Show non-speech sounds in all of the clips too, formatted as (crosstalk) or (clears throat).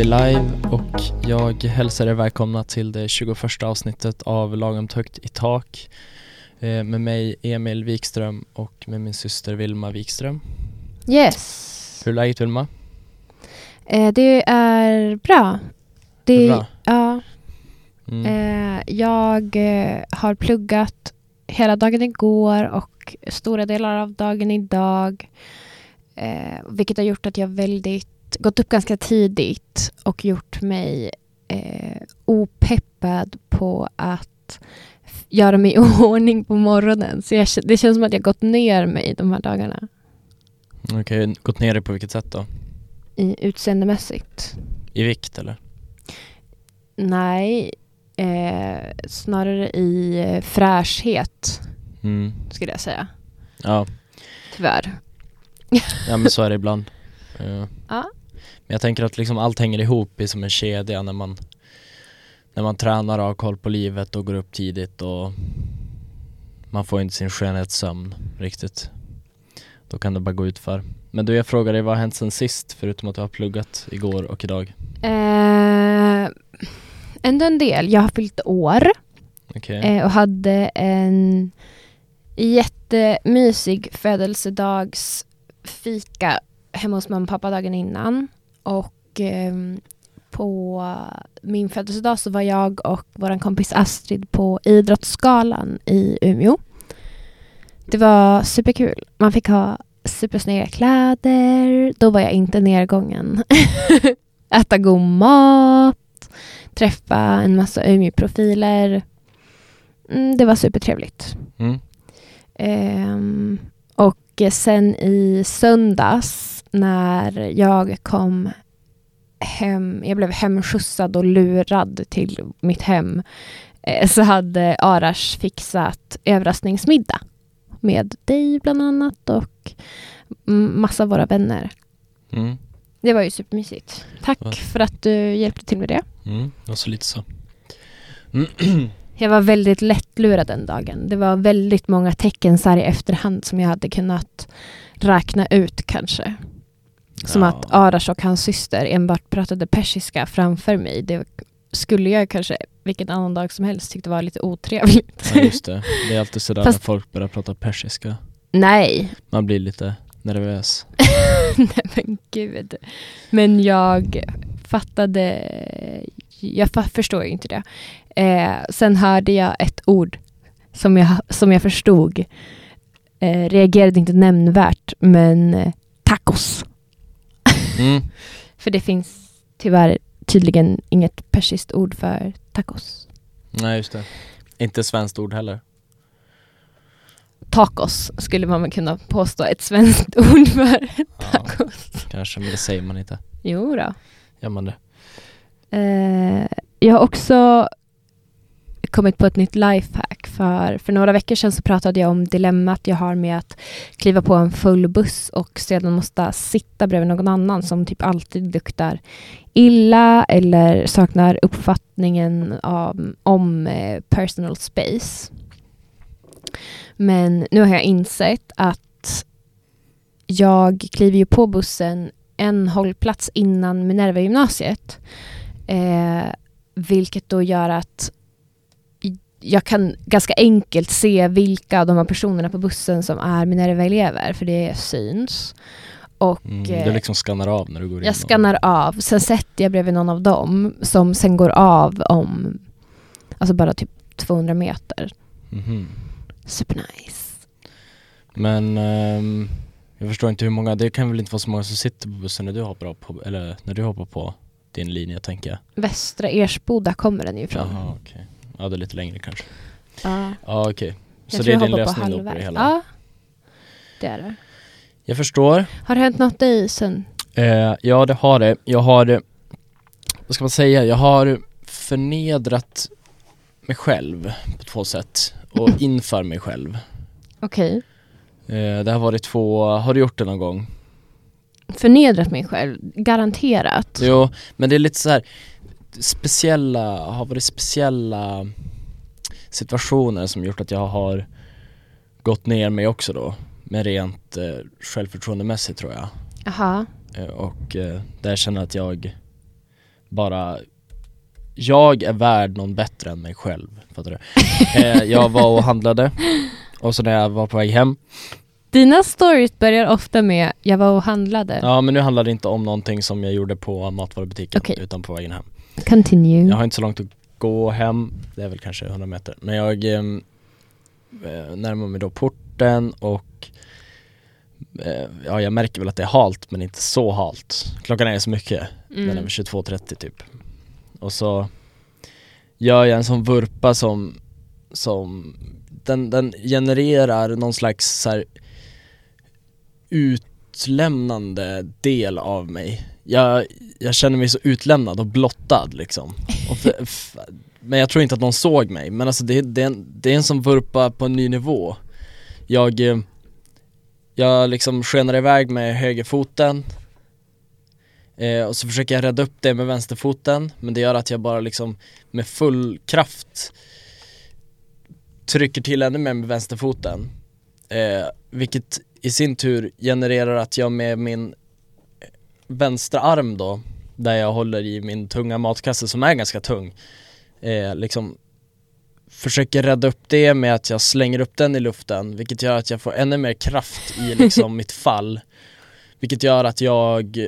vi live och jag hälsar er välkomna till det 21 avsnittet av Lagom högt i tak eh, med mig Emil Wikström och med min syster Vilma Wikström. Yes. Hur är läget Vilma? Eh, det är bra. Det, är bra. Ja, Mm. eh, jag har pluggat hela dagen igår och stora delar av dagen idag. Eh, vilket har gjort att jag väldigt gått upp ganska tidigt och gjort mig eh, opeppad på att göra mig i (laughs) ordning på morgonen. Så jag, det känns som att jag gått ner mig de här dagarna Okej, gått ner dig på vilket sätt då? i utseendemässigt. I vikt eller? Nej, eh, snarare i eh, fräschhet Mm. skulle jag säga. Ja. Tyvärr. ja, men så är det ibland. Eh, (laughs) Ja. Men jag tänker att liksom allt hänger ihop i som en kedja när man när man tränar och har koll på livet och går upp tidigt och man får inte sin skönhetssömn riktigt. Då kan det bara gå ut för. Men du, jag frågar dig, vad har hänt sen sist förutom att du har pluggat igår och idag? Eh, ändå en del. Jag har fyllt år Okej. eh, och hade en jättemysig födelsedagsfika hemma hos mamma och pappa dagen innan. Och ehm, på min födelsedag så var jag och vår kompis Astrid på Idrottsgalan i Umeå. Det var superkul. Man fick ha supersnygga kläder. Då var jag inte nergången. (laughs) Äta god mat. Träffa en massa Umeå-profiler. Mm, det var supertrevligt. Mm. Ehm, och sen i söndags när jag kom hem, jag blev hemskjutsad och lurad till mitt hem, eh, så hade Arash fixat överraskningsmiddag med dig bland annat och massa av våra vänner. Mm. Det var ju supermysigt. Tack Ja. för att du hjälpte till med det. Mm. Så lite så. Jag var väldigt lättlurad den dagen. Det var väldigt många tecken så här i efterhand som jag hade kunnat räkna ut kanske. Som Ja. att Arash och hans syster enbart pratade persiska framför mig. Det skulle jag kanske vilken annan dag som helst tyckte var lite otrevligt. Ja just det, det är alltid sådär Fast- när folk börjar prata persiska. Nej, Man blir lite nervös. (laughs) nej men gud. Men jag fattade, jag förstår ju inte det. Eh, sen hörde jag ett ord som jag, som jag förstod. Eh, reagerade inte nämnvärt, men eh, tacos. Mm. För det finns tyvärr tydligen inget persiskt ord för tacos. Nej just det. Inte svenskt ord heller. Tacos skulle man kunna påstå ett svenskt (laughs) ord för Ja, tacos. kanske, men det säger man inte. Jo då. Gör man det? Eh, jag har också kommit på ett nytt lifehack. För, för några veckor sedan så pratade jag om dilemmat jag har med att kliva på en full buss och sedan måste sitta bredvid någon annan som typ alltid luktar illa eller saknar uppfattningen av, om eh, personal space. Men nu har jag insett att jag kliver ju på bussen en hållplats innan Minerva gymnasiet. Eh, vilket då gör att jag kan ganska enkelt se vilka av de här personerna på bussen som är Minerva-elever, för det syns. Och Mm. eh, Du liksom skannar av när du går in. jag och- skannar av, sen sätter jag bredvid någon av dem som sen går av om, alltså bara typ 200 meter. Mhm. Supernice. Men ehm, jag förstår inte hur många, det kan väl inte vara så många som sitter på bussen när du hoppar på, eller när du hoppar på din linje tänker jag. Västra Ersboda kommer den ju ifrån. Jaha okej. Ja det är lite längre kanske. Ja. Ja okej. Jag Så det är din på lösning då på det hela? Ja, det är det. Jag förstår. Har det hänt något dig sen? Eh, ja det har det. Jag har, vad ska man säga, jag har förnedrat mig själv på två sätt och (laughs) inför mig själv. Okej. Eh, det har varit två, har du gjort det någon gång? Förnedrat mig själv, garanterat. Jo, men det är lite så här speciella, har varit speciella situationer som gjort att jag har gått ner mig också då. Men rent eh, självförtroendemässigt tror jag. Jaha. Eh, och eh, där känner jag att jag bara jag är värd någon bättre än mig själv, fattar du? eh, jag var och handlade och så när jag var på väg hem Dina stories börjar ofta med jag var och handlade. Ja men nu handlar det inte om någonting som jag gjorde på matvarubutiken Okej. utan på vägen hem Continue. Jag har inte så långt att gå hem, det är väl kanske 100 meter. Men jag ehm, eh, närmar mig då porten och eh, Ja jag märker väl att det är halt men inte så halt. Klockan är så mycket, den är Mm. väl 22.30 typ. Och så gör jag en sån vurpa som, som den, den genererar någon slags så här, utlämnande del av mig jag, jag känner mig så utlämnad och blottad liksom. Och (laughs) Men jag tror inte att någon såg mig, men alltså det, det, är en, det är en sån vurpa på en ny nivå. Jag, eh, jag liksom skenar iväg med högerfoten eh, och så försöker jag rädda upp det med vänsterfoten men det gör att jag bara liksom med full kraft trycker till ännu mer med vänsterfoten. Eh, vilket i sin tur genererar att jag med min vänstra arm då där jag håller i min tunga matkasse som är ganska tung eh, liksom försöker rädda upp det med att jag slänger upp den i luften vilket gör att jag får ännu mer kraft i liksom (laughs) mitt fall vilket gör att jag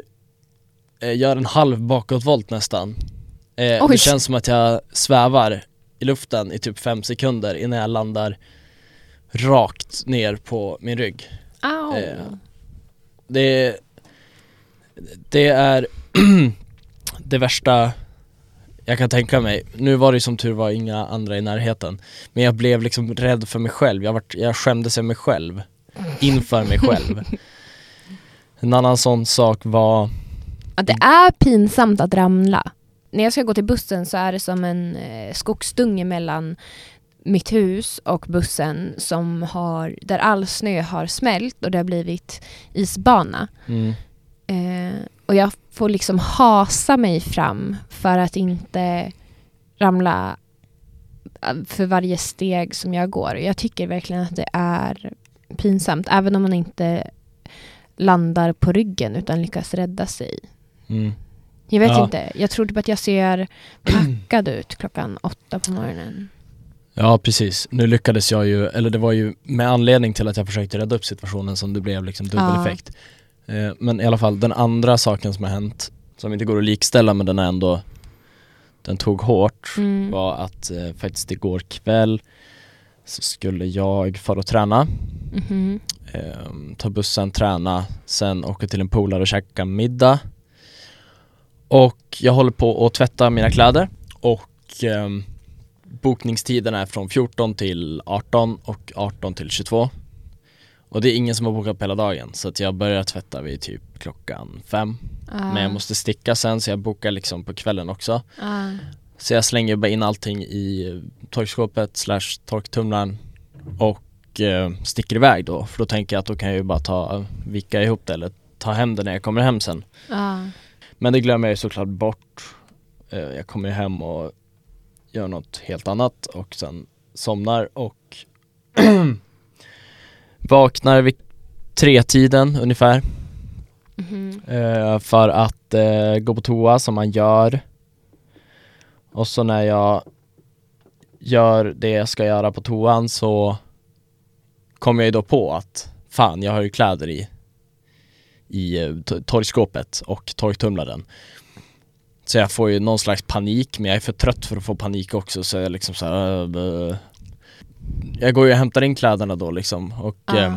eh, gör en halv bakåtvolt nästan eh. Det känns som att jag svävar i luften i typ fem sekunder innan jag landar rakt ner på min rygg. Eh, det, det är (clears throat) det värsta jag kan tänka mig. Nu var det ju som tur var inga andra i närheten. Men jag blev liksom rädd för mig själv. Jag, vart, jag skämdes över mig själv. Inför mig själv. (laughs) En annan sån sak var, Att det är pinsamt att ramla. När jag ska gå till bussen så är det som en eh, skogsdunge mellan mitt hus och bussen som har, där all snö har smält och det har blivit isbana. mm, Eh, och jag får liksom hasa mig fram för att inte ramla eh, för varje steg som jag går. Jag tycker verkligen att det är pinsamt, även om man inte landar på ryggen utan lyckas rädda sig. mm. Jag vet Ja. inte, jag tror typ att jag ser packad ut klockan åtta på morgonen. Ja precis, nu lyckades jag ju, eller det var ju med anledning till att jag försökte rädda upp situationen som det blev liksom dubbel Ja. Eh, Men i alla fall, den andra saken som har hänt, som inte går att likställa men den är ändå Den tog hårt, Mm. var att eh, faktiskt igår kväll så skulle jag fara och träna, Mhm. eh, ta bussen, träna, sen åka till en polare och käka middag Och jag håller på att tvätta mina kläder och ehm, bokningstiden är från 14 till 18 och 18 till 22 Och det är ingen som har bokat på hela dagen så att jag börjar tvätta vid typ klockan fem. Ah, Men jag måste sticka sen så jag bokar liksom på kvällen också. Ah. Så jag slänger bara in allting i torkskåpet slash torktumlaren och eh, sticker iväg då. För då tänker jag att då kan jag ju bara ta, vicka ihop det eller ta hem det när jag kommer hem sen. Ah. Men det glömmer jag ju såklart bort. Eh, Jag kommer ju hem och gör något helt annat och sen somnar och (clears throat) vaknar vid tre-tiden ungefär. Eh, för att eh, gå på toa som man gör. Och så när jag gör det jag ska göra på toan så kommer jag ju då på att fan jag har ju kläder i i eh, to- torkskåpet och torktumlaren. Så jag får ju någon slags panik men jag är för trött för att få panik också så jag liksom så här, äh. Jag går ju och hämtar in kläderna då liksom och eh,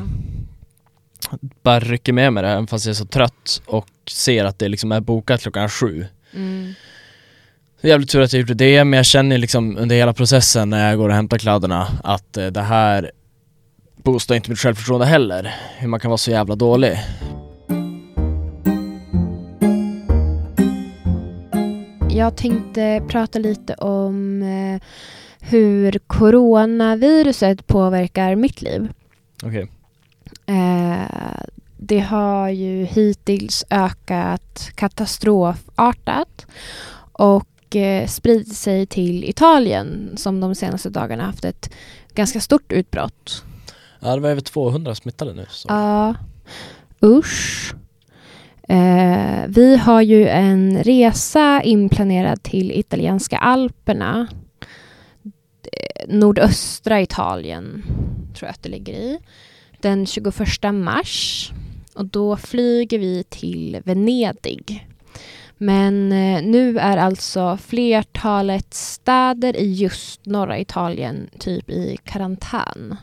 bara rycker med mig det även fast jag är så trött och ser att det liksom är bokat klockan sju Mm. jävligt tur att jag gjorde det, men jag känner liksom under hela processen när jag går och hämtar kläderna att eh, det här boostar inte mitt självförtroende heller. Hur man kan vara så jävla dålig. Jag tänkte prata lite om eh, hur coronaviruset påverkar mitt liv. Okej. Eh, det har ju hittills ökat katastrofartat och eh, spridit sig till Italien som de senaste dagarna haft ett ganska stort utbrott. Ja, det var över 200 smittade nu. Så. Ja, usch. Eh, vi har ju en resa inplanerad till italienska alperna. Eh, Nordöstra Italien tror jag att det ligger i. Den 21 mars. Och då flyger vi till Venedig. Men eh, nu är alltså flertalet städer i just norra Italien typ i karantän.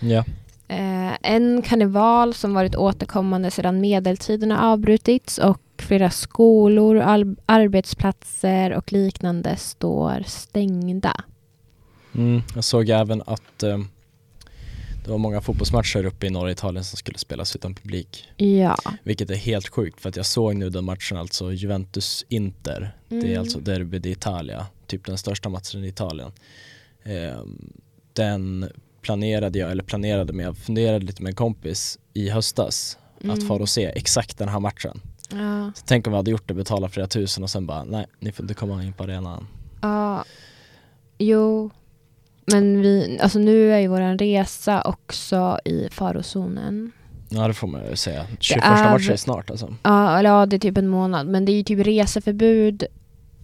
Ja. Eh, en karneval som varit återkommande sedan medeltiden har avbrutits och flera skolor, arbetsplatser och liknande står stängda. Mm, jag såg även att eh, det var många fotbollsmatcher uppe i norra Italien som skulle spelas utan publik. Ja. Vilket är helt sjukt för att jag såg nu den matchen, alltså Juventus-Inter. Det är Mm. alltså Derby d'Italia, typ den största matchen i Italien. Eh, den planerade jag, eller planerade men jag funderade lite med en kompis i höstas att Mm. fara och se exakt den här matchen. Ja. Så tänk om vi hade gjort det, betala flera tusen och sen bara nej, ni får inte komma in på arenan. Ja. Jo. Men vi, alltså nu är ju våran resa också i farozonen. Ja det får man ju säga. 21 är matchen är snart alltså. Ja, eller ja, det är typ en månad. Men det är ju typ reseförbud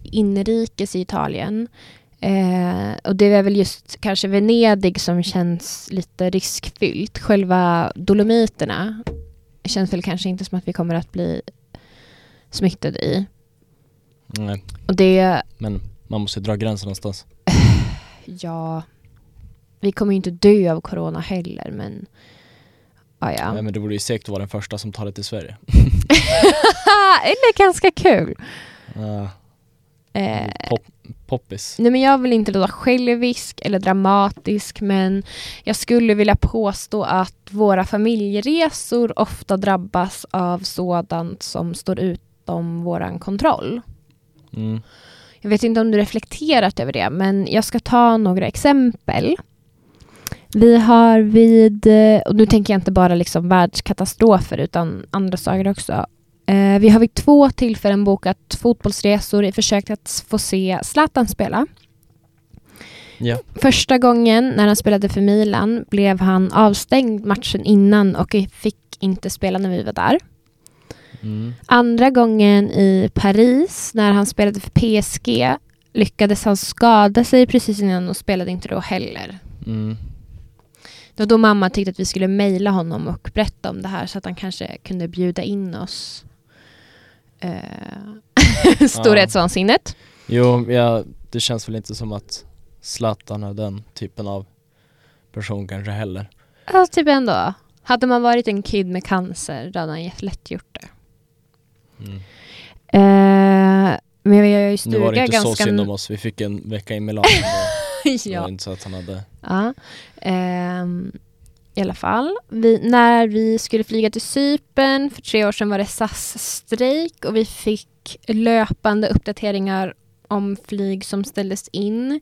inrikes i Italien. Eh, och det är väl just kanske Venedig som känns lite riskfyllt. Själva Dolomiterna känns väl kanske inte som att vi kommer att bli smittade i. Nej, Och det, men man måste ju dra gränsen någonstans. (sighs) ja, vi kommer ju inte dö av corona heller men ja, ja. Nej, men det vore ju att vara den första som tar det till Sverige. (laughs) Eller ganska kul. Ja, Eh, pop, poppis. Nej men jag vill inte låta självisk eller dramatisk men jag skulle vilja påstå att våra familjeresor ofta drabbas av sådant som står utom våran kontroll. Mm. Jag vet inte om du reflekterat över det men jag ska ta några exempel. Vi har vid, eh, och nu tänker jag inte bara liksom världskatastrofer utan andra saker också. Eh, vi har vid två tillfällen bokat fotbollsresor i försök att få se Zlatan spela. Ja. Första gången när han spelade för Milan blev han avstängd matchen innan och fick inte spela när vi var där. Mm. Andra gången i Paris när han spelade för PSG lyckades han skada sig precis innan och spelade inte då heller. Mm. Det var då mamma tyckte att vi skulle mejla honom och berätta om det här så att han kanske kunde bjuda in oss. Eh, (laughs) Storhetsvansinnet. Jo, ja, det känns väl inte som att Zlatan är den typen av person kanske heller. Ja, typ ändå. Hade man varit en kid med cancer då hade han lätt gjort det. Mm. Eh, men vi har ju Nu stuga var det inte ganska... så synd om oss, vi fick en vecka i Milano. (laughs) Det ja. inte så att han hade... ja. Ehm, I alla fall. Vi, när vi skulle flyga till Cypern för tre år sedan var det SAS-strejk och vi fick löpande uppdateringar om flyg som ställdes in.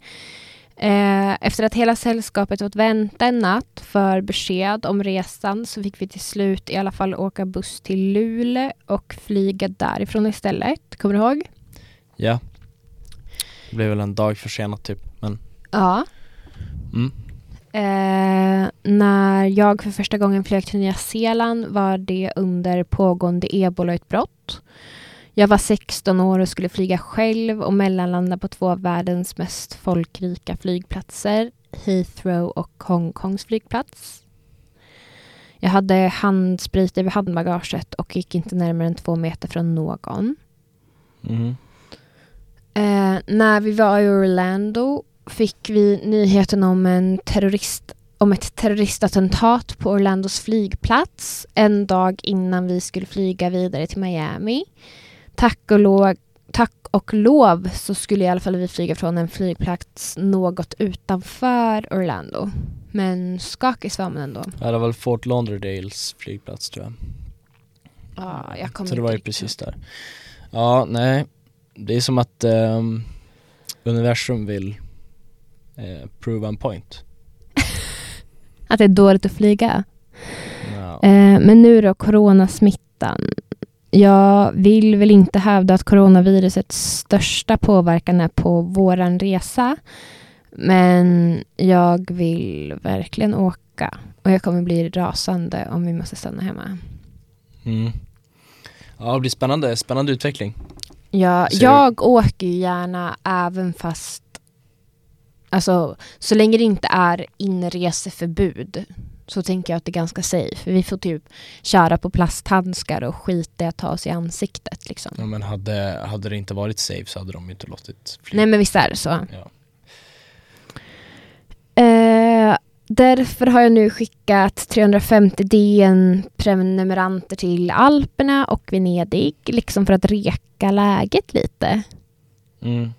Eh, efter att hela sällskapet fått vänta en natt för besked om resan så fick vi till slut i alla fall åka buss till Luleå och flyga därifrån istället. Kommer du ihåg? Ja. Det blev väl en dag försenat typ, Ja. mm. Eh, när jag för första gången flög till Nya Zeeland var det under pågående ebolautbrott. Jag var 16 år och skulle flyga själv och mellanlanda på två av världens mest folkrika flygplatser, Heathrow och Hongkongs flygplats. Jag hade handsprit över handbagaget och gick inte närmare än två meter från någon. Mhm. Eh, när vi var i Orlando fick vi nyheten om, en terrorist, om ett terroristattentat på Orlandos flygplats en dag innan vi skulle flyga vidare till Miami. Tack och, lov, tack och lov så skulle i alla fall vi flyga från en flygplats något utanför Orlando. Men skakig var man ändå. Ja, det var väl Fort Lauderdales flygplats tror jag. Ja, jag kommer Så det var ju precis där. Ja, nej. Det är som att ehm, universum vill eh, prove en point. Att det är dåligt att flyga. Ja. Eh, men nu då, coronasmittan. Jag vill väl inte hävda att coronavirusets största påverkan är på våran resa. Men jag vill verkligen åka. Och jag kommer bli rasande om vi måste stanna hemma. Mm. Ja, det blir spännande, spännande utveckling. Ja, Ser du- jag åker ju gärna även fast Alltså, så länge det inte är inreseförbud så tänker jag att det är ganska safe. Vi får typ köra på plasthandskar och skit i att ta oss i ansiktet liksom. Ja, men hade, hade det inte varit safe så hade de inte låtit flyga. Nej men visst är det så. Ja. Eh, därför har jag nu skickat 350 DN-prenumeranter till Alperna och Venedig, liksom för att reka läget lite. Mm.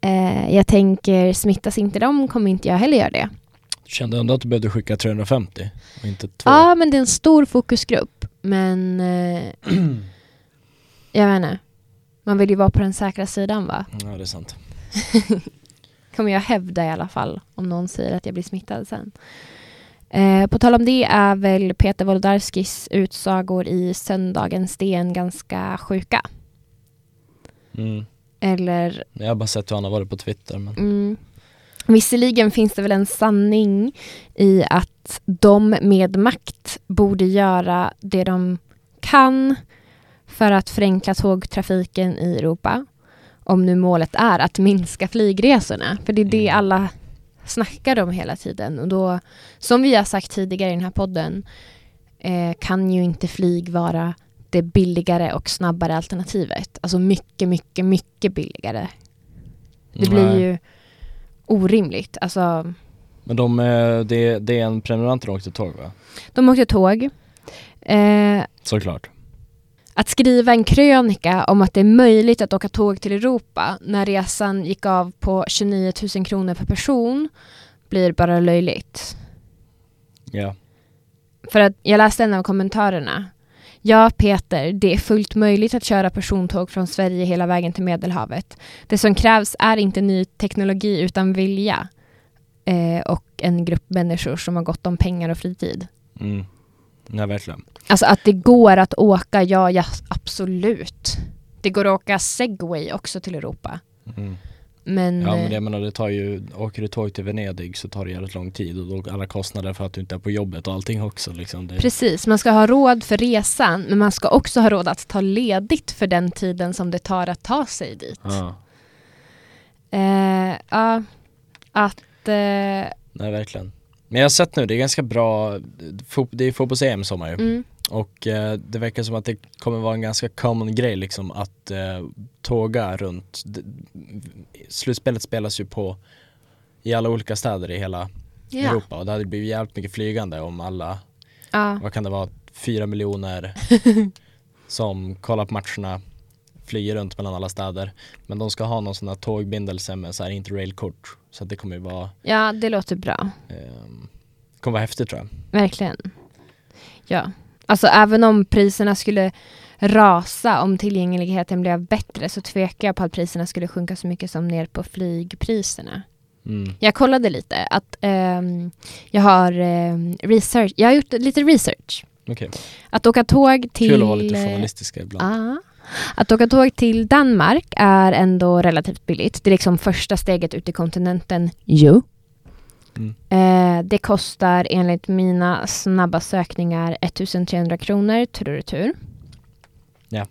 Eh, jag tänker, smittas inte de kommer inte jag heller göra det. Du kände ändå att du behövde skicka 350 och inte två? Ja, men det är en stor fokusgrupp. Men eh, (clears throat) jag vet inte. Man vill ju vara på den säkra sidan va? Ja, det är sant. (laughs) kommer jag hävda i alla fall om någon säger att jag blir smittad sen. Eh, på tal om det är väl Peter Wolodarskis utsagor i söndagens DN ganska sjuka. Mm. Eller Jag har bara sett hur han har varit på Twitter. Men... mm, Visserligen finns det väl en sanning i att de med makt borde göra det de kan för att förenkla tågtrafiken i Europa. Om nu målet är att minska flygresorna. För det är det Mm. alla snackar om hela tiden. Och då, som vi har sagt tidigare i den här podden, eh, kan ju inte flyg vara det billigare och snabbare alternativet. Alltså mycket, mycket, mycket billigare. Det blir Nej. ju orimligt. Alltså, Men de, eh, det, det är en prenumerant som åkte tåg va? de åkte tåg. Eh, Såklart. att skriva en krönika om att det är möjligt att åka tåg till Europa när resan gick av på 29 000 kronor per person blir bara löjligt. Ja. För att jag läste en av kommentarerna. Ja, Peter, det är fullt möjligt att köra persontåg från Sverige hela vägen till Medelhavet. Det som krävs är inte ny teknologi utan vilja. Eh, och en grupp människor som har gott om pengar och fritid. Mm. Ja, verkligen. Alltså att det går att åka, ja, ja absolut. Det går att åka segway också till Europa. Mm. Men, Ja men eh, jag menar det tar ju, åker du tåg till Venedig så tar det jävligt lång tid och då alla kostnader för att du inte är på jobbet och allting också liksom. Det, precis, man ska ha råd för resan men man ska också ha råd att ta ledigt för den tiden som det tar att ta sig dit. Ja, Eh, ja, att... Eh, nej verkligen. Men jag har sett nu, det är ganska bra, det är fotbolls-EM i sommar ju. mm, Och eh, det verkar som att det kommer vara en ganska common grej liksom att eh, tåga runt. D- Slutspelet spelas ju på i alla olika städer i hela ja. Europa och det hade blivit jävligt mycket flygande om alla, ja. vad kan det vara, fyra miljoner (laughs) som kollar på matcherna flyger runt mellan alla städer. Men de ska ha någon sån här tågbindelse med så här interrailkort. Så att det kommer ju vara, ja, det låter bra. ehm, kommer vara häftigt tror jag. Verkligen. Ja. Alltså även om priserna skulle rasa om tillgängligheten blev bättre så tvekar jag på att priserna skulle sjunka så mycket som ner på flygpriserna. Mm. Jag kollade lite att ehm, jag har ehm, research, jag har gjort lite research. Okej, Att åka tåg till... kul att vara lite journalistiska ibland. Ja. Att åka tåg till Danmark är ändå relativt billigt. Det är liksom första steget ut i kontinenten. Jo. Mm. Eh, det kostar enligt mina snabba sökningar 1300 kronor tur och retur. Ja.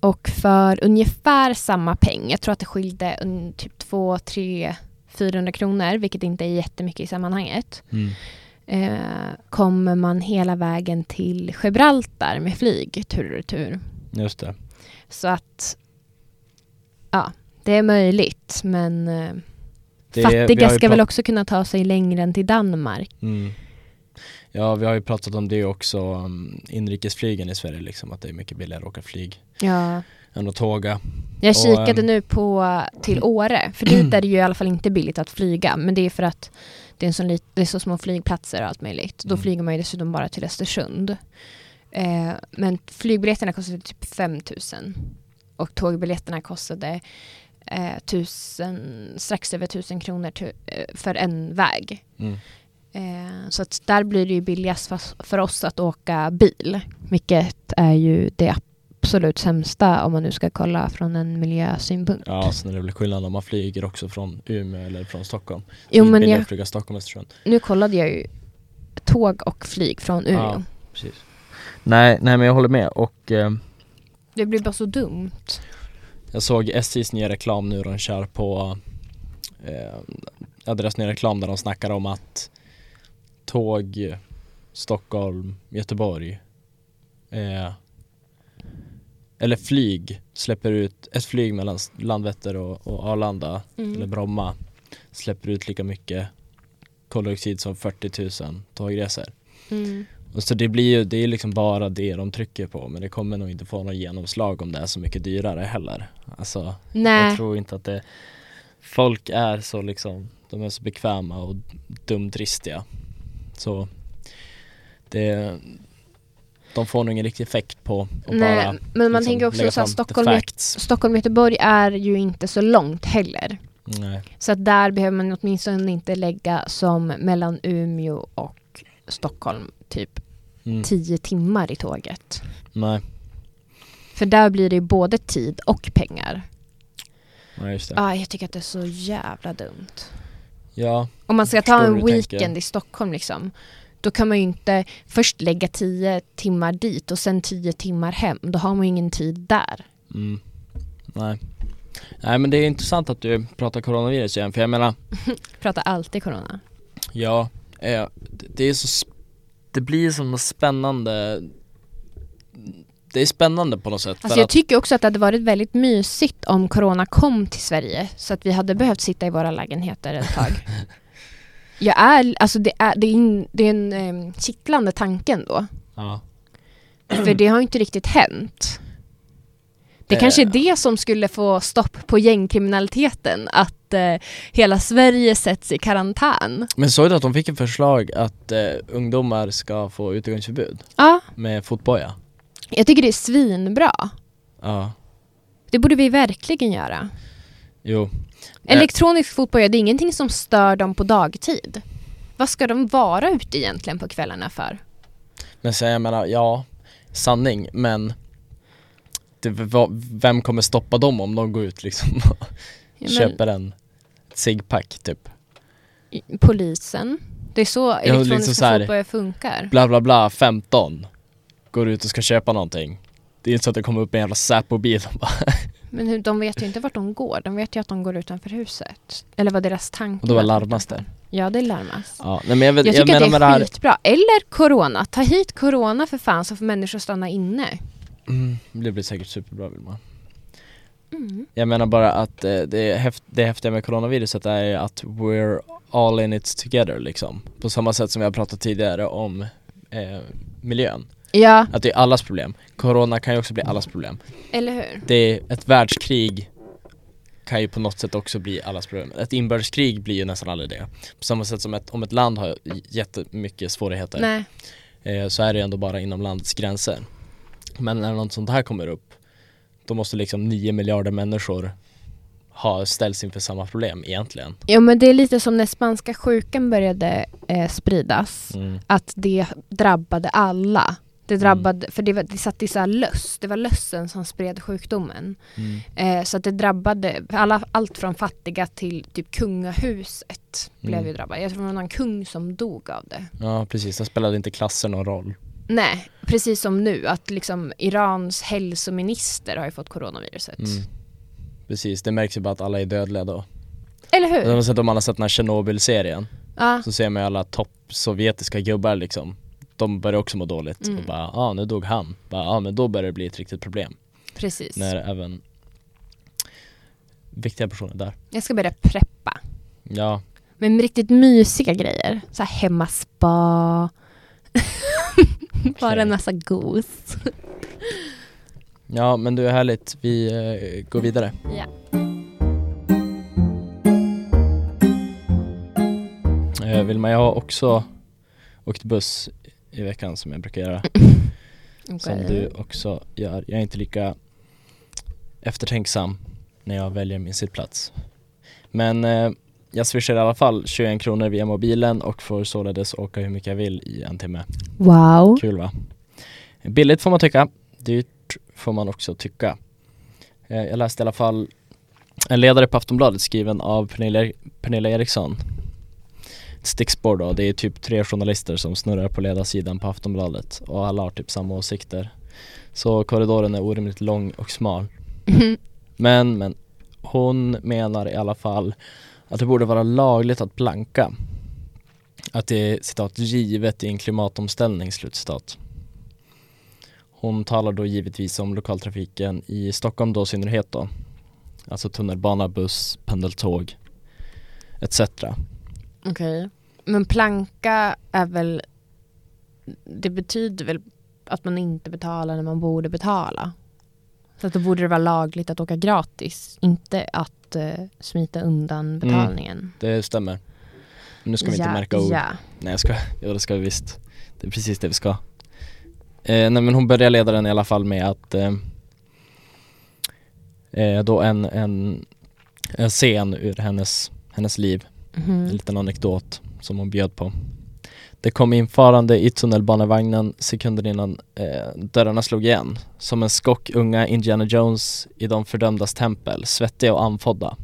Och för ungefär samma peng, jag tror att det skilde un, typ 2, 3, 400 kronor, vilket inte är jättemycket i sammanhanget, Mm. eh, kommer man hela vägen till Gibraltar med flyg tur och retur. Just det. Så att ja, det är möjligt men eh, Det fattiga ska väl också kunna ta sig längre än till Danmark. Mm. Ja, vi har ju pratat om det också, um, inrikesflygen i Sverige liksom, att det är mycket billigare att åka flyg Ja. än att tåga. Jag Och, kikade ehm, nu på till Åre, för dit (clears throat) är det ju i alla fall inte billigt att flyga, men det är för att det är, lit, det är så små flygplatser och allt möjligt. Då Mm. flyger man ju dessutom bara till Östersund. Eh, men flygbiljetterna kostade typ 5 000 och tågbiljetterna kostade eh, tusen, strax över 1000 kronor tu, eh, för en väg. Mm. Eh, så att där blir det ju billigast för, för oss att åka bil, vilket är ju det absolut sämsta om man nu ska kolla från en miljösynpunkt. Ja, sen är det väl skillnad om man flyger också från Umeå eller från Stockholm. Jo, men jag, flyga Stockholm Östersund. nu kollade jag ju tåg och flyg från Umeå. Ja. Precis. Nej, nej men jag håller med och eh, Det blir bara så dumt. Jag såg SJs nya reklam nu de kör på eh, ja, deras nya reklam där de snackar om att tåg Stockholm, Göteborg eh, eller flyg släpper ut, ett flyg mellan Landvetter och, och Arlanda Mm. eller Bromma släpper ut lika mycket koldioxid som 40 000 tågresor. Mm. Så det blir ju, det är liksom bara det de trycker på men det kommer nog inte få något genomslag om det är så mycket dyrare heller. Alltså Nej. jag tror inte att det Folk är så liksom, de är så bekväma och dumdristiga Så det De får nog ingen riktig effekt på att Nej, bara men man liksom tänker också så här, Stockholm. Stockholm Göteborg är ju inte så långt heller. Nej. Så att där behöver man åtminstone inte lägga som mellan Umeå och Stockholm typ Mm. 10 timmar i tåget. Nej, För där blir det ju både tid och pengar. nej just det. Ah, jag tycker att det är så jävla dumt. Ja, Om man ska ta en weekend tänker. i Stockholm liksom. Då kan man ju inte först lägga 10 timmar dit och sen 10 timmar hem. Då har man ju ingen tid där. mm. Nej Nej men det är intressant att du pratar coronavirus igen för jag menar (laughs) Pratar alltid corona. Ja, eh, det är så Det blir som spännande Det är spännande på något sätt Alltså jag tycker också att det hade varit väldigt mysigt om corona kom till Sverige så att vi hade behövt sitta i våra lägenheter ett tag. (laughs) Jag är, alltså det är, det är, en, det är en um, kittlande tanke ändå. ja, För det har inte riktigt hänt. Det kanske är Eh. det som skulle få stopp på gängkriminaliteten, att eh, hela Sverige sätts i karantän. Men såg du att de fick ett förslag att eh, ungdomar ska få utegångsförbud Ja, med fotboja? jag tycker det är svinbra. Ja, Det borde vi verkligen göra. jo Elektronisk fotboja, det är ingenting som stör dem på dagtid. Vad ska de vara ute egentligen på kvällarna för? Men sen jag menar, ja, sanning men det, vem kommer stoppa dem om de går ut liksom och Ja, köper en ciggpack typ? Polisen. Det är så liksom elektroniska så här- fotboja funkar. bla bla bla 15 Går ut och ska köpa någonting Det är inte så att det kommer upp en jävla Säpo-bil och bara (laughs) Men hur, de vet ju inte vart de går. De vet ju att de går utanför huset. Eller vad deras tanke Och då var larmas det Ja, det larmas. Ja, nej men jag, vet, Jag jag, tycker menar att det är här skitbra. Eller corona. Ta hit corona för fan så får människor stanna inne. Mm, Det blir säkert superbra Vilma Mm. Jag menar bara att eh, det, häft, det häftiga med coronaviruset är att we're all in it together liksom På samma sätt som vi har pratat tidigare om eh, miljön Ja, Att det är allas problem Corona kan ju också bli allas problem eller hur? Det är ett världskrig kan ju på något sätt också bli allas problem. Ett inbördeskrig blir ju nästan aldrig det. På samma sätt som ett, om ett land har jättemycket svårigheter eh, så är det ändå bara inom landets gränser. Men när något sånt här kommer upp då måste liksom 9 miljarder människor ha ställts inför samma problem egentligen. Ja, men det är lite som när spanska sjukan började eh, spridas. Mm. Att det drabbade alla. Det drabbade, för det, var, det satt i så här löss. Det var lössen som spred sjukdomen. Mm. Eh, så att det drabbade alla, allt från fattiga till typ kungahuset blev Mm. ju drabbad. Jag tror det var någon kung som dog av det. Ja precis, där spelade inte klasser någon roll. Nej, precis som nu att liksom Irans hälsominister har ju fått coronaviruset. Mm. Precis, det märks ju bara att alla är dödliga då. Eller hur? har sett, om man har sett den här Tjernobyl-serien Ja, så ser man ju alla topp sovjetiska gubbar liksom De börjar också må dåligt Mm. och bara, ja ah, nu dog han Ja ah, men då börjar det bli ett riktigt problem precis. När även viktiga personer där Jag ska börja preppa. Ja, Men med riktigt mysiga grejer. Så här hemmaspa. (laughs) (laughs) Bara en massa gos. ja men du är härligt, vi eh, går vidare Ja. eh, Vilma, jag har också åkt buss i veckan som jag brukar göra (laughs) Som Okej. du också gör Jag är inte lika eftertänksam när jag väljer min sittplats Men eh, jag swishar i alla fall 21 kronor via mobilen och får således åka hur mycket jag vill i en timme Wow. Kul va? Billigt får man tycka, dyrt får man också tycka eh, Jag läste i alla fall en ledare på Aftonbladet skriven av Pernilla, Pernilla Eriksson Ett stickspår då, det är typ tre journalister som snurrar på ledarsidan på Aftonbladet och alla har typ samma åsikter Så korridoren är orimligt lång och smal. (laughs) Men, men hon menar i alla fall att det borde vara lagligt att planka. Att det är citat givet i en klimatomställning, slutcitat. Hon talar då givetvis om lokaltrafiken i Stockholm då i synnerhet då. Alltså tunnelbana, buss, pendeltåg etc. Okej. Men planka är väl... Det betyder väl att man inte betalar när man borde betala? Så att då borde det vara lagligt att åka gratis, inte att eh, smita undan betalningen. Det stämmer. Men nu ska vi inte ja, märka ord. Ja. Nej jag ska, ja det ska vi visst. Det är precis det vi ska. Eh, nej men hon börjar leda den i alla fall med att eh, eh, då en, en, en scen ur hennes, hennes liv, Mhm. en liten anekdot som hon bjöd på. Det kom infarande i tunnelbanevagnen sekunder innan eh, dörrarna slog igen. Som en skock unga Indiana Jones i de fördömdas tempel, svettiga och andfådda.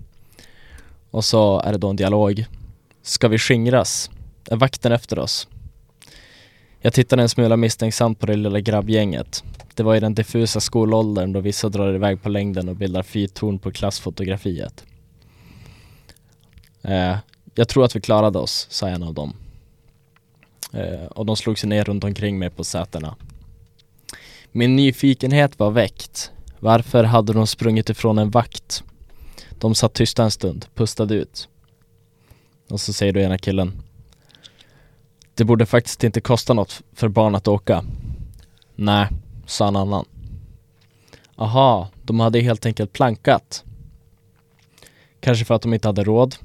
Och så är det då en dialog. Ska vi skingras? Är vakten efter oss? Jag tittade en smula misstänksamt på det lilla grabbgänget. Det var i den diffusa skolåldern då vissa drar iväg på längden och bildar fyrtorn på klassfotografiet. Eh, jag tror att vi klarade oss, sa en av dem. Eh, och de slog sig ner runt omkring mig på sätena. Min nyfikenhet var väckt. Varför hade de sprungit ifrån en vakt? De satt tysta en stund, pustade ut. Och så säger då ena killen Det borde faktiskt inte kosta något för barn att åka. Nej, sa en annan. Aha, de hade helt enkelt plankat. Kanske för att de inte hade råd.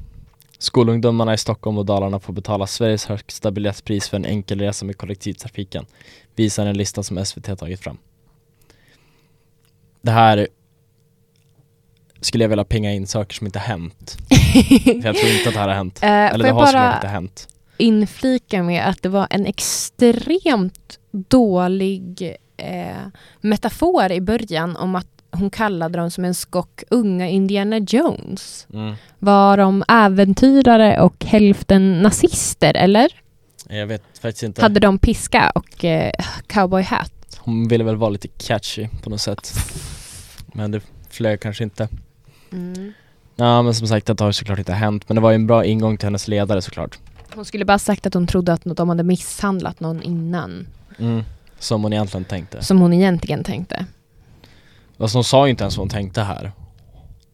Skolungdomarna i Stockholm och Dalarna får betala Sveriges högsta biljettpris för en enkel resa med kollektivtrafiken. Visar en lista som SVT har tagit fram. Det här skulle jag vilja pinga in saker som inte hänt. För jag tror inte att det här har hänt. (laughs) Eh, Eller det har såklart inte hänt. inflika med att det var en extremt dålig eh, metafor i början om att hon kallade dem som en skock unga Indiana Jones. Mm. Var de äventyrare och hälften nazister, eller? Jag vet faktiskt inte. Hade de piska och eh, cowboyhatt? Hon ville väl vara lite catchy på något sätt. Men det flög kanske inte. Mm. Ja men som sagt det har såklart inte hänt. Men det var ju en bra ingång till hennes ledare såklart. Hon skulle bara sagt att hon trodde att de hade misshandlat någon innan. Mm. Som hon egentligen tänkte. Som hon egentligen tänkte. Alltså hon sa ju inte ens vad hon tänkte här.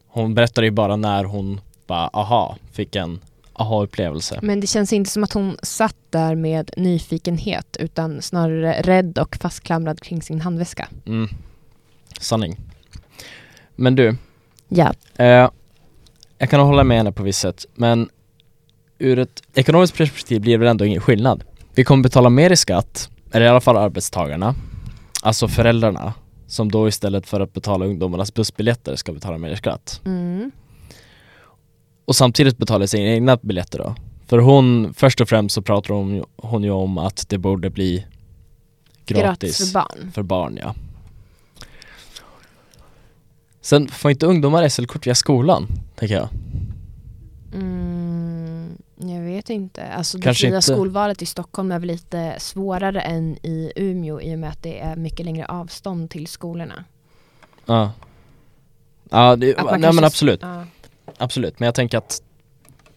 Hon berättade ju bara när hon bara aha, fick en aha-upplevelse. Men det känns inte som att hon satt där med nyfikenhet utan snarare rädd och fastklamrad kring sin handväska. Mm. Sanning. Men du, Ja. eh, jag kan hålla med henne på visst sätt, men ur ett ekonomiskt perspektiv blir det väl ändå ingen skillnad. Vi kommer betala mer i skatt, eller i alla fall arbetstagarna, alltså föräldrarna, som då istället för att betala ungdomarnas bussbiljetter ska betala mer skatt. Mm. Och samtidigt betala sina egna biljetter då. För hon, först och främst så pratar hon, hon ju om att det borde bli gratis, Gratis för barn. för barn ja. Sen får inte ungdomar SL-kort via skolan, tänker jag. Mm, vet inte. Alltså Kanske det fria inte. skolvalet i Stockholm är väl lite svårare än i Umeå i och med att det är mycket längre avstånd till skolorna. Ja. Ja, det, nej kanske- men absolut, Ja. absolut. Men jag tänker att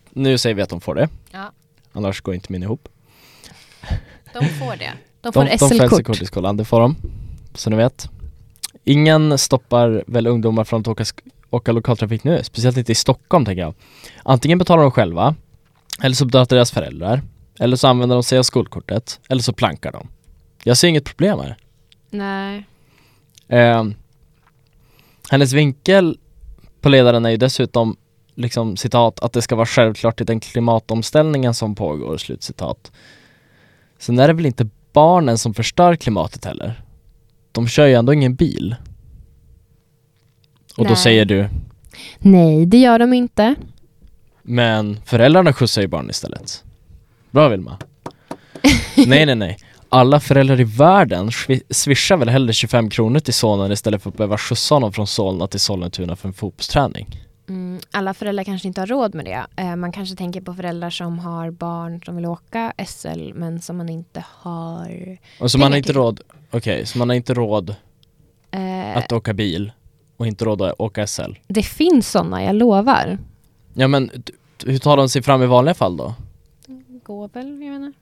nu säger vi att de får det. Ja. Annars går inte min ihop. De får det. De De, får de får SL-kort SL-kort. i skolan, det får de. Så ni vet. Ingen stoppar väl ungdomar från att åka, åka lokaltrafik nu, speciellt inte i Stockholm tänker jag. Antingen betalar de själva, eller så betalar deras föräldrar, eller så använder de sig av skolkortet, eller så plankar de. Jag ser inget problem här. Nej. Eh, hennes vinkel på ledaren är ju dessutom liksom citat att det ska vara självklart i den klimatomställningen som pågår, slutcitat. Sen är det väl inte barnen som förstör klimatet heller. De kör ju ändå ingen bil. Och då Nej. säger du, Nej, det gör de inte. Men föräldrarna skjutsar ju barn istället. Bra Vilma. nej nej nej. Alla föräldrar i världen swi- swishar väl hellre 25 kronor till sonen istället för att behöva skjutsa honom från Solna till Sollentuna för en fotbollsträning. Mm, alla föräldrar kanske inte har råd med det. Eh, man kanske tänker på föräldrar som har barn som vill åka SL men som man inte har Och så man har inte till. råd, okej, så man har inte råd Eh, att åka bil och inte råd att åka SL. det finns sådana, jag lovar. Ja men hur tar de sig fram i vanliga fall då? Går väl, jag menar.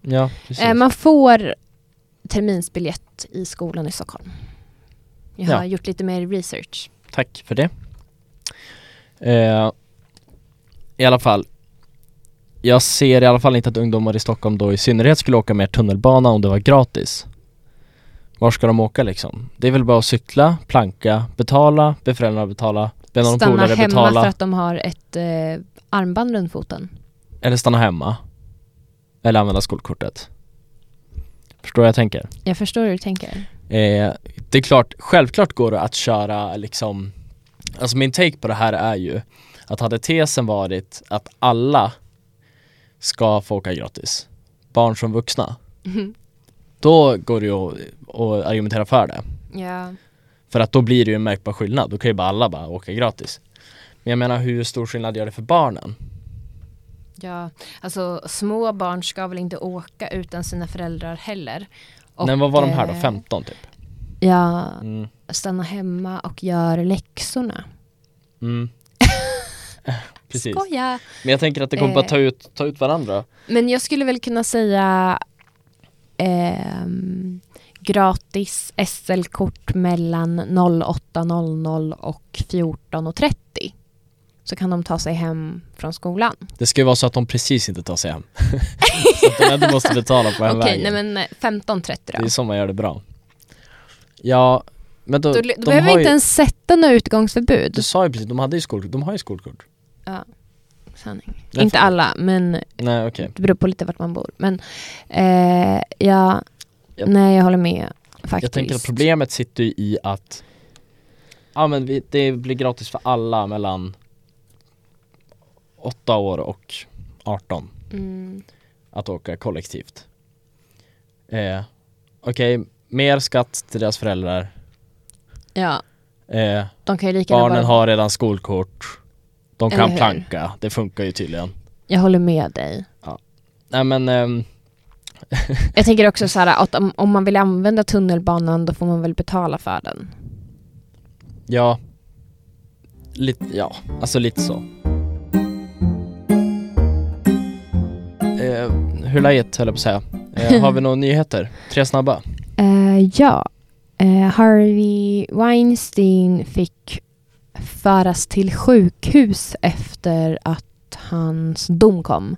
Ja, precis. Eh, man får terminsbiljett i skolan i Stockholm. Jag har Ja. gjort lite mer research. Tack för det. Eh, I alla fall, jag ser i alla fall inte att ungdomar i Stockholm då i synnerhet skulle åka mer tunnelbana om det var gratis. Var ska de åka liksom? Det är väl bara att cykla, planka, betala, be föräldrarna betala, Stanna hemma betala för att de har ett eh, armband runt foten. eller stanna hemma. Eller använda skolkortet. Förstår jag tänker? Jag förstår hur du tänker. Eh, det är klart, självklart går det att köra liksom Alltså min take på det här är ju att hade tesen varit att alla ska få åka gratis, barn som vuxna, då går det ju att, att argumentera för det. ja. För att då blir det ju en märkbar skillnad, då kan ju bara alla bara åka gratis. Men jag menar hur stor skillnad gör det för barnen? ja, alltså små barn ska väl inte åka utan sina föräldrar heller. Och, Men vad var de här då, eh, 15 typ? Ja, Mm. stanna hemma och gör läxorna. Mm. (laughs) Precis. Skoja! Men jag tänker att det kommer bara Eh. ta ut, ta ut varandra. Men jag skulle väl kunna säga ehm, gratis SL-kort mellan 08.00 och 14.30. Så kan de ta sig hem från skolan. Det ska ju vara så att de precis inte tar sig hem. (laughs) så att de ändå måste betala på (laughs) Okej, hemvägen. nej men eh, 15.30 Det då. är så man gör det bra. Ja, men då, Då, de då behöver har vi inte ju, ens sätta några utgångsförbud. Du sa ju precis, de hade ju skolkort, de har ju skolkort. Ja, sanning. Inte alla, men Nej okej. det beror på lite vart man bor. Men eh, ja, Ja. nej jag håller med faktiskt. Jag tänker att problemet sitter ju i att Ja men vi, det blir gratis för alla mellan 8 år och 18 Mm, att åka kollektivt. Eh, Okej, mer skatt till deras föräldrar. ja, Eh, de kan ju lika barnen bara... har redan skolkort. De kan planka, det funkar ju tydligen. Jag håller med dig. Nej men ehm, Jag tänker också så här att om, om man vill använda tunnelbanan då får man väl betala för den. ja, lite, ja, alltså lite så. Eh, hur är läget höll jag på att säga. Eh, har vi (laughs) några nyheter? Tre snabba. Eh, ja, Eh, Harvey Weinstein fick föras till sjukhus efter att hans dom kom.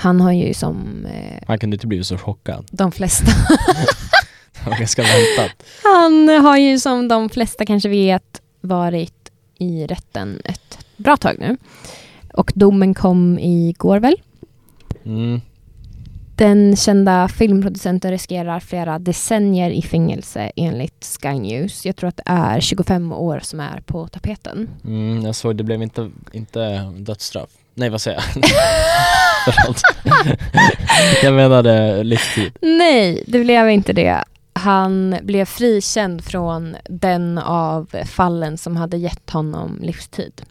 Han har ju som eh, Han kunde inte blivit så chockad. de flesta (laughs) Det var ganska väntat. Han har ju som de flesta kanske vet varit i rätten ett bra tag nu. Och domen kom igår väl? Mm. Den kända filmproducenten riskerar flera decennier i fängelse enligt Sky News. Jag tror att det är 25 år som är på tapeten. Mm, jag såg, det blev inte, inte dödsstraff. Nej vad säger jag? (laughs) Förlåt. (laughs) jag menade livstid. Nej, det blev inte det. Han blev frikänd från den av fallen som hade gett honom livstid.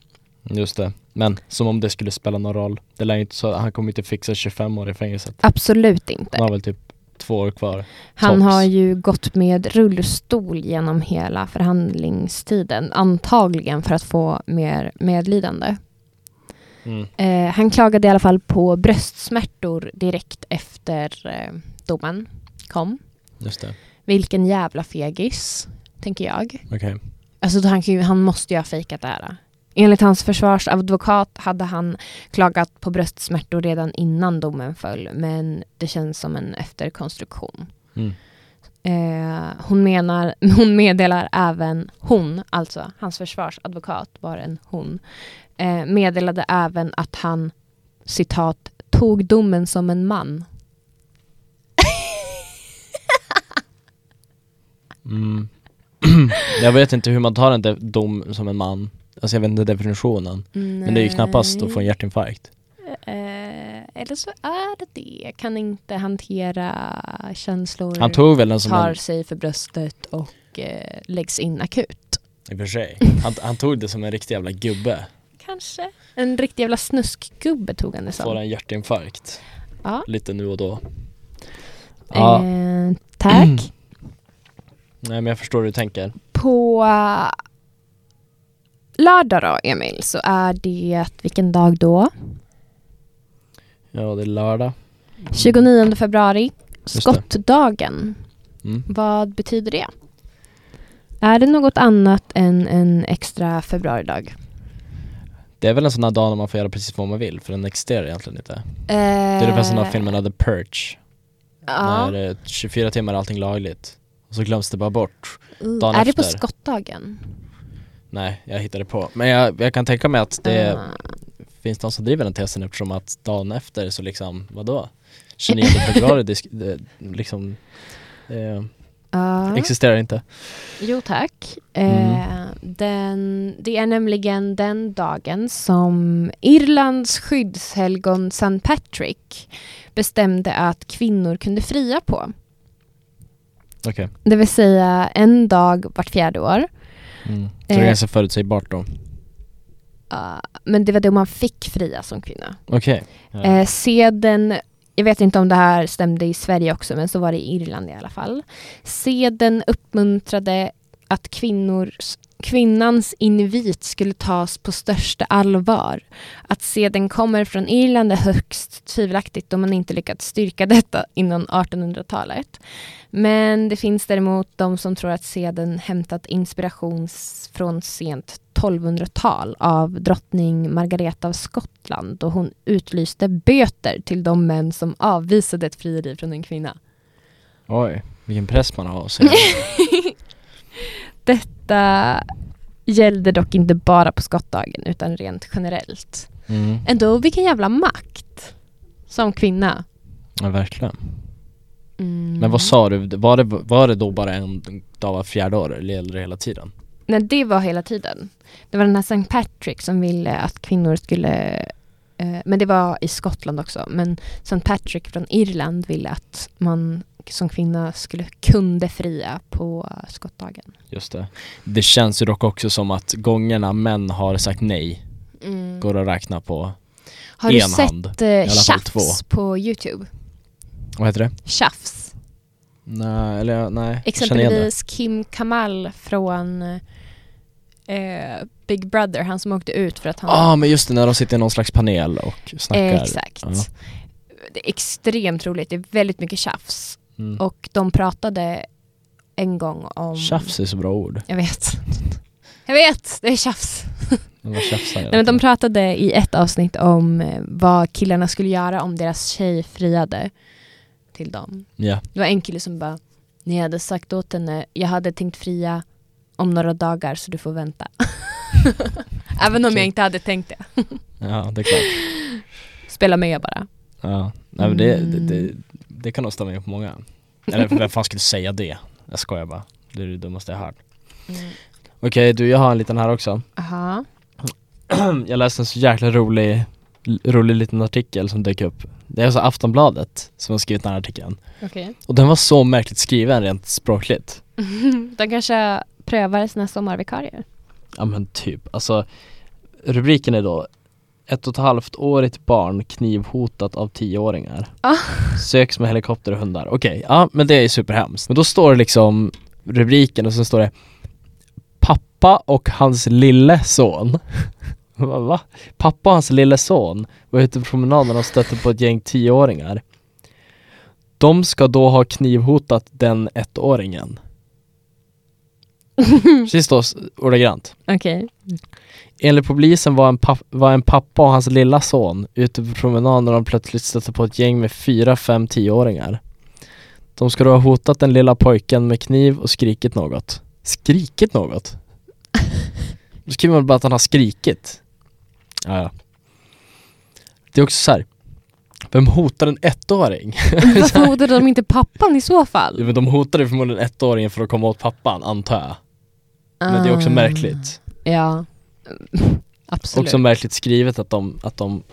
Just det. Men som om det skulle spela någon roll. Det lär inte så, han kommer inte fixa 25 år i fängelset. Absolut inte. Han har väl typ två år kvar. Han Tops. har ju gått med rullstol genom hela förhandlingstiden. Antagligen för att få mer medlidande. Mm. Eh, han klagade i alla fall på bröstsmärtor direkt efter eh, domen kom. Just det. Vilken jävla fegis, tänker jag. Okej. Alltså han, han måste ju ha fejkat det här. Enligt hans försvarsadvokat hade han klagat på bröstsmärtor redan innan domen föll, men det känns som en efterkonstruktion. Mm. Eh, hon, menar, (laughs) hon meddelar även, hon, alltså hans försvarsadvokat var en hon, eh, meddelade även att han, citat, tog domen som en man. Mm. (clears throat) jag vet inte hur man tar en dom som en man. Alltså jag vet inte definitionen. Men det är ju knappast att få en hjärtinfarkt. Eh, eller så är det det. Kan inte hantera känslor. Han tog väl den som tar en, sig för bröstet och eh, läggs in akut. i och för sig. Han, han tog det som en riktig jävla gubbe. Kanske. En riktig jävla snuskgubbe tog han det Får som. en hjärtinfarkt. Ja. Lite nu och då. Ja, Eh, tack. (clears throat) nej men jag förstår hur du tänker. på uh, lördag då, Emil, så är det vilken dag då? Ja, det är lördag. 29 februari, skottdagen. Mm. Vad betyder det? Är det något annat än en extra februaridag? Det är väl en sån här dag när man får göra precis vad man vill, för den existerar egentligen inte. Eh, Det är ungefär som den filmen The Purge. Ja. När eh, 24 timmar är allting lagligt. Och så glöms det bara bort. Uh, dagen är det på efter. skottdagen? Nej, jag hittade på. Men jag, jag kan tänka mig att det Ah. finns de som driver den tesen eftersom att dagen efter så liksom, vadå? 29 februari (laughs) det, liksom eh, Ja. existerar inte. Jo tack. Mm. Eh, den, det är nämligen den dagen som Irlands skyddshelgon St. Patrick bestämde att kvinnor kunde fria på. Okej. Det vill säga en dag vart fjärde år. Mm. Så det är Eh. ganska förutsägbart då. Uh, men det var då man fick fria som kvinna. Okej. Ja. Eh, seden, jag vet inte om det här stämde i Sverige också, men så var det i Irland i alla fall. Seden uppmuntrade att kvinnors, kvinnans invit skulle tas på största allvar. Att seden kommer från Irland är högst tvivelaktigt då man inte lyckats styrka detta innan 1800-talet. Men det finns däremot de som tror att seden hämtat inspiration från sent 1200-tal av drottning Margareta av Skottland och hon utlyste böter till de män som avvisade ett frieri från en kvinna. Oj, vilken press man har. Så (laughs) Detta gällde dock inte bara på skottdagen utan rent generellt. mm. Ändå vilken jävla makt som kvinna. Ja, verkligen. Mm. Men vad sa du, var det, var det då bara en dag var fjärde år eller gällde det hela tiden? Nej, det var hela tiden. Det var den här St. Patrick som ville att kvinnor skulle eh, men det var i Skottland också. Men St. Patrick från Irland ville att man som kvinna skulle kunde fria på eh, skottdagen. Just det. Det känns ju dock också som att gångerna män har sagt nej går att räkna på, Har du en hand, sett eh, alla fall Tjafs på Youtube? vad heter det? Tjafs. Nej, eller nej. Exempelvis Kim Kamal från eh, Big Brother, han som åkte ut för att han... Ja ah, men just det, när de sitter i någon slags panel och snackar. Exakt. Ja. Det är extremt roligt, det är väldigt mycket tjafs. Mm. Och de pratade en gång om... Tjafs är så bra ord. Jag vet. Jag vet, det är tjafs. De Nej, men de pratade i ett avsnitt om eh, vad killarna skulle göra om deras tjej friade till dem. Ja, Det var en kille som bara, ni hade sagt åt henne, jag hade tänkt fria om några dagar så du får vänta. (laughs) Även om jag Okej. inte hade tänkt det. (laughs) ja det är klart. Spela med bara. Ja, nej, men det, det, Mm. det, det kan nog stämma in på många. Eller vem fan skulle säga det? Jag skojar bara. Det är det dummaste jag hört. Okej du, jag har en liten här också. Aha. (clears throat) jag läste en så jäkla rolig, rolig liten artikel som dök upp. Det är alltså Aftonbladet som har skrivit den här artikeln. Okej. Och den var så märkligt skriven rent språkligt. (laughs) De kanske prövar sina sommarvikarier. Ja men typ, alltså rubriken är då ett och ett halvt årigt barn knivhotat av tioåringar. Ah. Söks med helikopter och hundar. Okej, ja men det är superhemskt. Men då står det liksom rubriken och så står det Pappa och hans lille son. (laughs) Va? Pappa och hans lille son var ute på promenaden och stötte på ett gäng tioåringar. De ska då ha knivhotat den ettåringen. (laughs) Precis då, ordagrant. Okej. Enligt polisen var en, papp- var en pappa och hans lilla son ute på promenad när de plötsligt stötte på ett gäng med fyra, fem, tioåringar. De ska då ha hotat den lilla pojken med kniv och skrikit något. Skrikit något? (laughs) Då skriver man bara att han har skrikit. Ja, ja. Det är också så här. Vem hotar en ettåring? (laughs) Varför hotade de inte pappan i så fall? men de hotade förmodligen ettåringen för att komma åt pappan, antar jag. Men det är också Ah. märkligt. Ja. (laughs) Absolut. Också märkligt skrivet att de, att de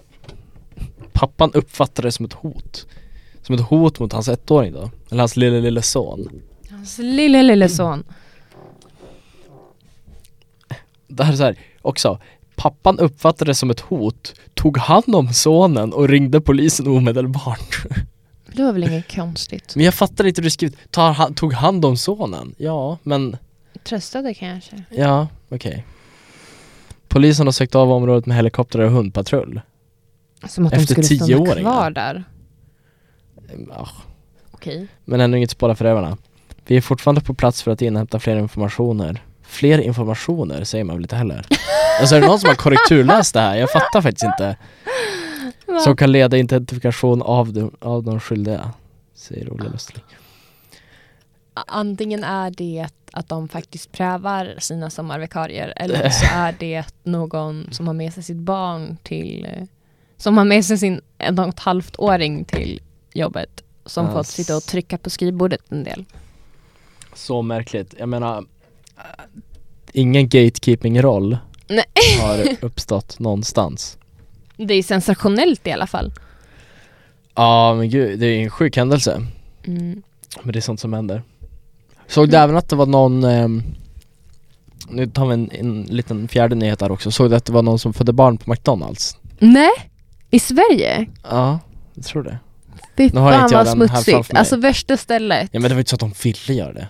Pappan uppfattade det som ett hot Som ett hot mot hans ettåring då Eller hans lille lille son Hans lille, lille son. Det här är så här, också Pappan uppfattade det som ett hot Tog hand om sonen och ringde polisen omedelbart Det var väl inget konstigt. Men jag fattar inte hur du skrivit Tog hand om sonen? Ja, men tröstade kanske. Ja, okej. Polisen har sökt av området med helikoptrar och hundpatrull. Som att de Efter skulle stanna tioåringar. kvar där. Ja, Okej. men ännu inget spår av förövarna. Vi är fortfarande på plats för att inhämta fler informationer. Fler informationer säger man väl inte heller? (laughs) Alltså är det någon som har korrekturläst det här? Jag fattar faktiskt inte. Som kan leda identifikation av de, av de skyldiga, säger Olle Östling. Antingen är det att de faktiskt prövar sina sommarvikarier (laughs) eller så är det någon som har med sig sitt barn till som har med sig sin en och ett halvt åring till jobbet som fått Ass. sitta och trycka på skrivbordet en del. Så märkligt. Jag menar, äh, ingen gatekeeping-roll har (laughs) uppstått någonstans. Det är sensationellt i alla fall. Ja men gud, det är en sjuk händelse. Mm. Men det är sånt som händer. Såg du även att det var någon, ehm, nu tar vi en, en liten fjärde nyhet här också, såg du att det var någon som födde barn på McDonalds? Nej, i Sverige? Ja, jag tror det. Fy Nu har fan inte jag vad den här framför smutsigt. mig. Alltså värsta stället. Ja men det var inte så att de ville göra det.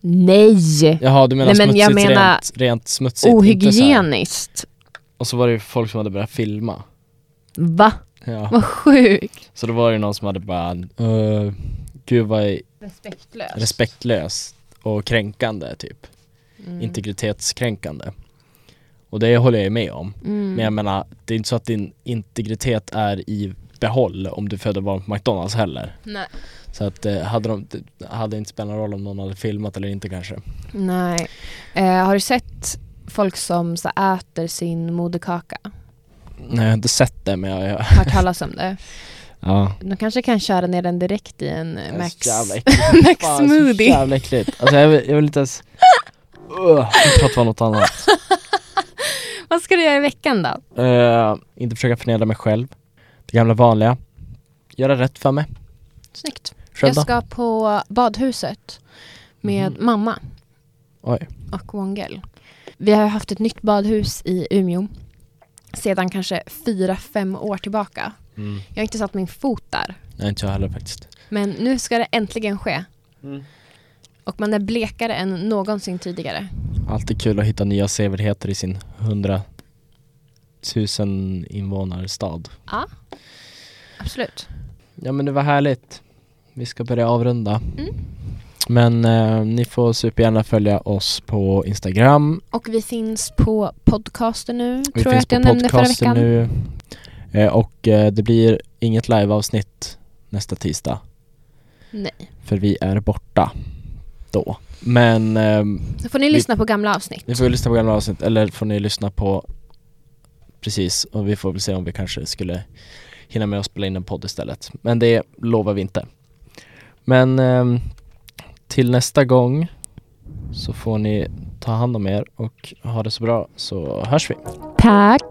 Nej! Jaha du menar Nej, men smutsigt jag menar rent, rent smutsigt? inte så här- Ohygieniskt. Och så var det ju folk som hade börjat filma. Va? Ja. Vad sjukt. Så då var det ju någon som hade bara, uh, gud vad Respektlöst. respektlöst och kränkande typ. Mm. Integritetskränkande. Och det håller jag ju med om. Mm. Men jag menar, det är inte så att din integritet är i behåll om du föder barn på McDonalds heller. Nej. Så att eh, hade de, hade inte spelat någon roll om någon hade filmat eller inte kanske. Nej. Eh, har du sett folk som så äter sin moderkaka? Nej jag har inte sett det men jag, jag Hört talas om det? (laughs) ja. De kanske kan köra ner den direkt i en Max. (laughs) Max Fan, Så smoothie. jävla äckligt. Alltså jag vill, jag vill inte ens uh, prata om något annat. (laughs) Vad ska du göra i veckan då? Eh, inte försöka förnedra mig själv. Det gamla vanliga. Göra rätt för mig. Snyggt. Själv Jag då? ska på badhuset med Mhm. mamma Oj. och Wongel. Vi har haft ett nytt badhus i Umeå sedan kanske fyra, fem år tillbaka. Mm. Jag har inte satt min fot där. Nej inte jag heller faktiskt. Men nu ska det äntligen ske. Mm. Och man är blekare än någonsin tidigare. Alltid kul att hitta nya sevärdheter i sin hundra tusen invånarstad. Ja, absolut. Ja men det var härligt. Vi ska börja avrunda. Mm. Men eh, ni får supergärna följa oss på Instagram. Och vi finns på podcaster nu, Vi tror jag finns att jag på nämnde förra podcaster veckan. nu. Eh, och eh, det blir inget liveavsnitt nästa tisdag. Nej. För vi är borta då. Men ehm, Så får ni Vi- lyssna på gamla avsnitt. ni får lyssna på gamla avsnitt eller får ni lyssna på Precis, och vi får väl se om vi kanske skulle hinna med att spela in en podd istället. Men det lovar vi inte. Men ehm, till nästa gång så får ni ta hand om er och ha det så bra så hörs vi. Tack!